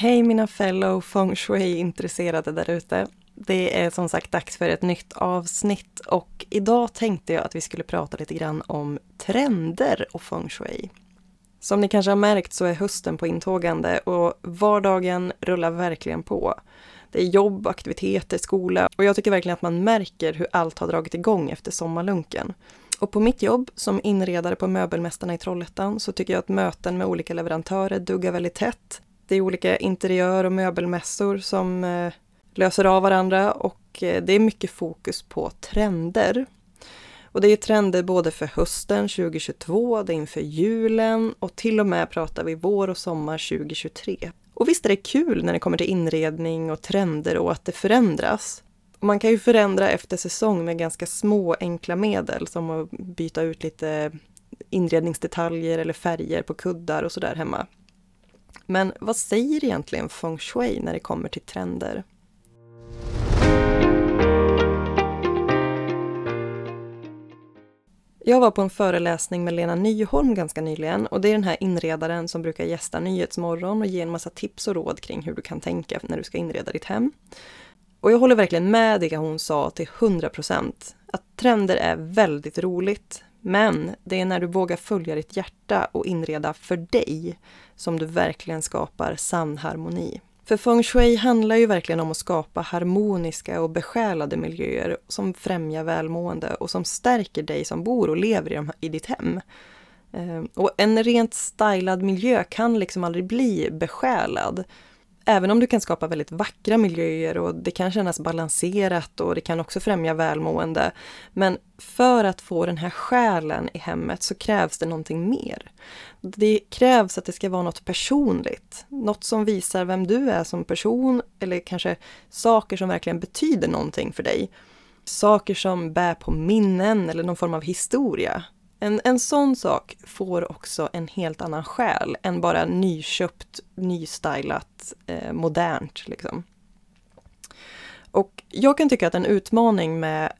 Hej mina fellow feng shui-intresserade där ute. Det är som sagt dags för ett nytt avsnitt och idag tänkte jag att vi skulle prata lite grann om trender och feng shui. Som ni kanske har märkt så är hösten på intågande och vardagen rullar verkligen på. Det är jobb, aktiviteter, skola och jag tycker verkligen att man märker hur allt har dragit igång efter sommarlunken. Och på mitt jobb som inredare på Möbelmästarna i Trollhättan så tycker jag att möten med olika leverantörer duggar väldigt tätt. Det är olika interiör och möbelmässor som eh, löser av varandra och eh, det är mycket fokus på trender. Och det är trender både för hösten 2022, det är inför julen och till och med pratar vi vår och sommar 2023. Och visst är det kul när det kommer till inredning och trender och att det förändras. Och man kan ju förändra efter säsong med ganska små enkla medel som att byta ut lite inredningsdetaljer eller färger på kuddar och sådär hemma. Men vad säger egentligen feng shui när det kommer till trender? Jag var på en föreläsning med Lena Nyholm ganska nyligen och det är den här inredaren som brukar gästa Nyhetsmorgon och ge en massa tips och råd kring hur du kan tänka när du ska inreda ditt hem. Och jag håller verkligen med det hon sa till 100 procent. Att trender är väldigt roligt, men det är när du vågar följa ditt hjärta och inreda för dig som du verkligen skapar sann harmoni. För feng shui handlar ju verkligen om att skapa harmoniska och besjälade miljöer som främjar välmående och som stärker dig som bor och lever i, ditt hem. Eh, och en rent stylad miljö kan liksom aldrig bli besjälad. Även om du kan skapa väldigt vackra miljöer och det kan kännas balanserat och det kan också främja välmående. Men för att få den här själen i hemmet så krävs det någonting mer. Det krävs att det ska vara något personligt. Något som visar vem du är som person eller kanske saker som verkligen betyder någonting för dig. Saker som bär på minnen eller någon form av historia. En, en sån sak får också en helt annan själ än bara nyköpt, nystylat, eh, modernt. Liksom. Och jag kan tycka att en utmaning med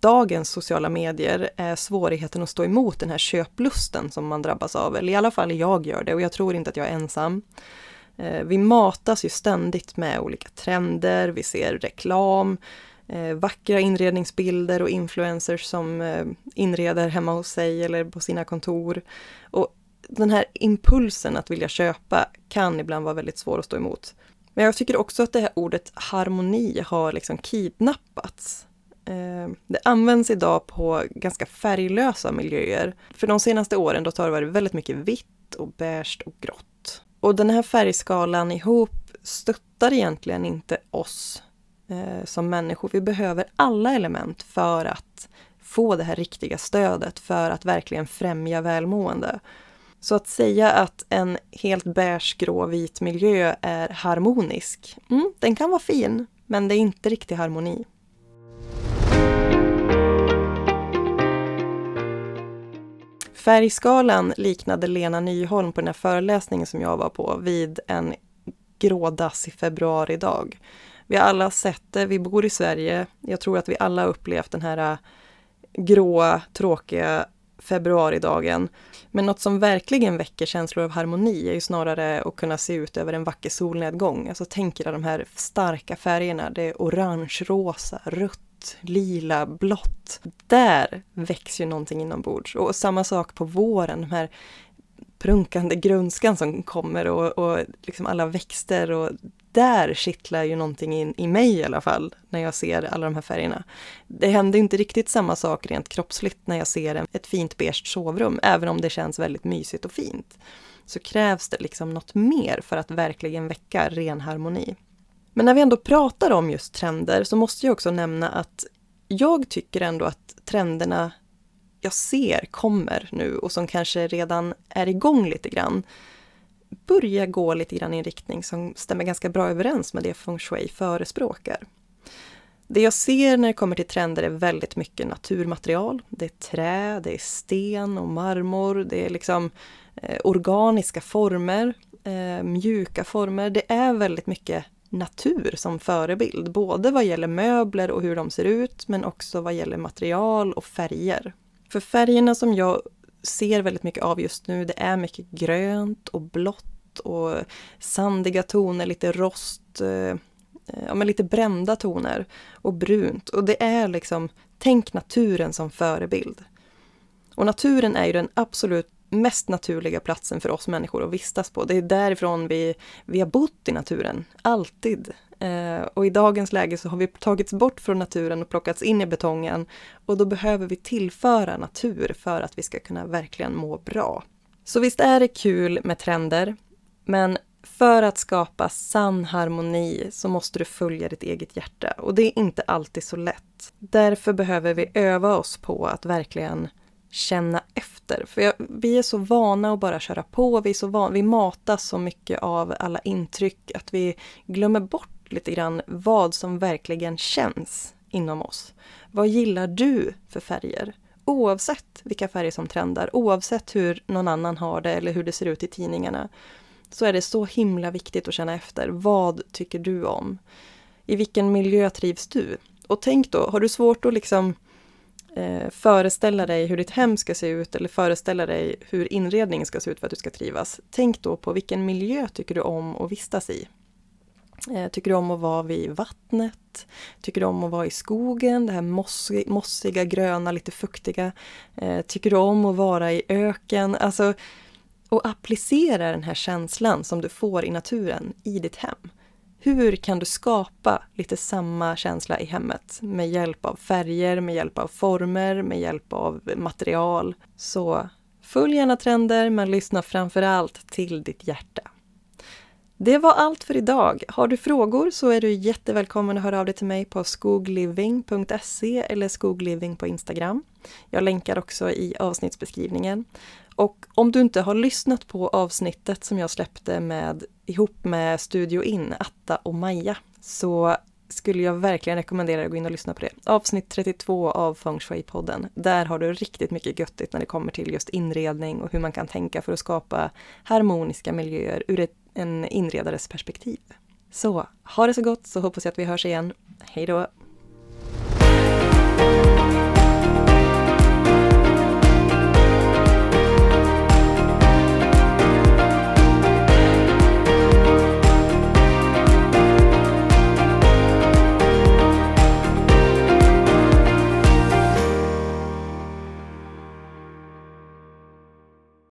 dagens sociala medier är svårigheten att stå emot den här köplusten som man drabbas av. Eller i alla fall jag gör det och jag tror inte att jag är ensam. Eh, vi matas ju ständigt med olika trender, vi ser reklam, eh, Eh, vackra inredningsbilder och influencers som eh, inreder hemma hos sig eller på sina kontor. Och den här impulsen att vilja köpa kan ibland vara väldigt svår att stå emot. Men jag tycker också att det här ordet harmoni har liksom kidnappats. Eh, det används idag på ganska färglösa miljöer. För de senaste åren då har det varit väldigt mycket vitt och beige och grått. Och den här färgskalan ihop stöttar egentligen inte oss eh, som människor. Vi behöver alla element för att få det här riktiga stödet, för att verkligen främja välmående. Så att säga att en helt beige, grå, vit miljö är harmonisk, mm, den kan vara fin, men det är inte riktig harmoni. Färgskalan liknade Lena Nyholm på den här föreläsningen som jag var på vid en grådassig februaridag. Vi har alla sett det, vi bor i Sverige. Jag tror att vi alla upplevt den här äh, gråa, tråkiga februaridagen. Men något som verkligen väcker känslor av harmoni är ju snarare att kunna se ut över en vacker solnedgång. Alltså tänk er de här starka färgerna. Det är orange, rosa, rött, lila, blått. Där väcks ju någonting inombords. Och samma sak på våren, de här prunkande grönskan som kommer och, och liksom alla växter och där kittlar ju någonting in, i mig i alla fall, när jag ser alla de här färgerna. Det händer inte riktigt samma sak rent kroppsligt när jag ser ett fint beige sovrum, även om det känns väldigt mysigt och fint. Så krävs det liksom något mer för att verkligen väcka ren harmoni. Men när vi ändå pratar om just trender så måste jag också nämna att jag tycker ändå att trenderna jag ser kommer nu och som kanske redan är igång lite grann börja gå lite grann i en riktning som stämmer ganska bra överens med det feng shui förespråkar. Det jag ser när det kommer till trender är väldigt mycket naturmaterial. Det är trä, det är sten och marmor, det är liksom eh, organiska former, eh, mjuka former. Det är väldigt mycket natur som förebild, både vad gäller möbler och hur de ser ut, men också vad gäller material och färger. För färgerna som jag ser väldigt mycket av just nu, det är mycket grönt och blått och sandiga toner, lite rost, eh, eh, ja, men lite brända toner och brunt. Och det är liksom, tänk naturen som förebild. Och naturen är ju den absolut mest naturliga platsen för oss människor att vistas på. Det är därifrån vi, vi har bott i naturen, alltid. Eh, och i dagens läge så har vi tagits bort från naturen och plockats in i betongen. Och då behöver vi tillföra natur för att vi ska kunna verkligen må bra. Så visst är det kul med trender, men för att skapa sann harmoni så måste du följa ditt eget hjärta och det är inte alltid så lätt. Därför behöver vi öva oss på att verkligen känna efter. För jag, vi är så vana att bara köra på, vi, är så van, vi matas så mycket av alla intryck att vi glömmer bort lite grann vad som verkligen känns inom oss. Vad gillar du för färger? Oavsett vilka färger som trendar, oavsett hur någon annan har det eller hur det ser ut i tidningarna, så är det så himla viktigt att känna efter. Vad tycker du om? I vilken miljö trivs du? Och tänk då, har du svårt att liksom eh, föreställa dig hur ditt hem ska se ut eller föreställa dig hur inredningen ska se ut för att du ska trivas. Tänk då på vilken miljö tycker du om att vistas i? Eh, tycker du om att vara vid vattnet? Tycker du om att vara i skogen, det här mossiga, gröna, lite fuktiga? Eh, tycker du om att vara i öken? Alltså, och applicera den här känslan som du får i naturen i ditt hem. Hur kan du skapa lite samma känsla i hemmet med hjälp av färger, med hjälp av former, med hjälp av material? Så följ gärna trender men lyssna framför allt till ditt hjärta. Det var allt för idag. Har du frågor så är du jättevälkommen att höra av dig till mig på skogliving.se eller skogliving på Instagram. Jag länkar också i avsnittsbeskrivningen. Och om du inte har lyssnat på avsnittet som jag släppte med, ihop med Studio In, Atta och Maja, så skulle jag verkligen rekommendera att gå in och lyssna på det. Avsnitt 32 av Feng Shui-podden. Där har du riktigt mycket göttigt när det kommer till just inredning och hur man kan tänka för att skapa harmoniska miljöer ur ett, en inredares perspektiv. Så, ha det så gott så hoppas jag att vi hörs igen. Hej då!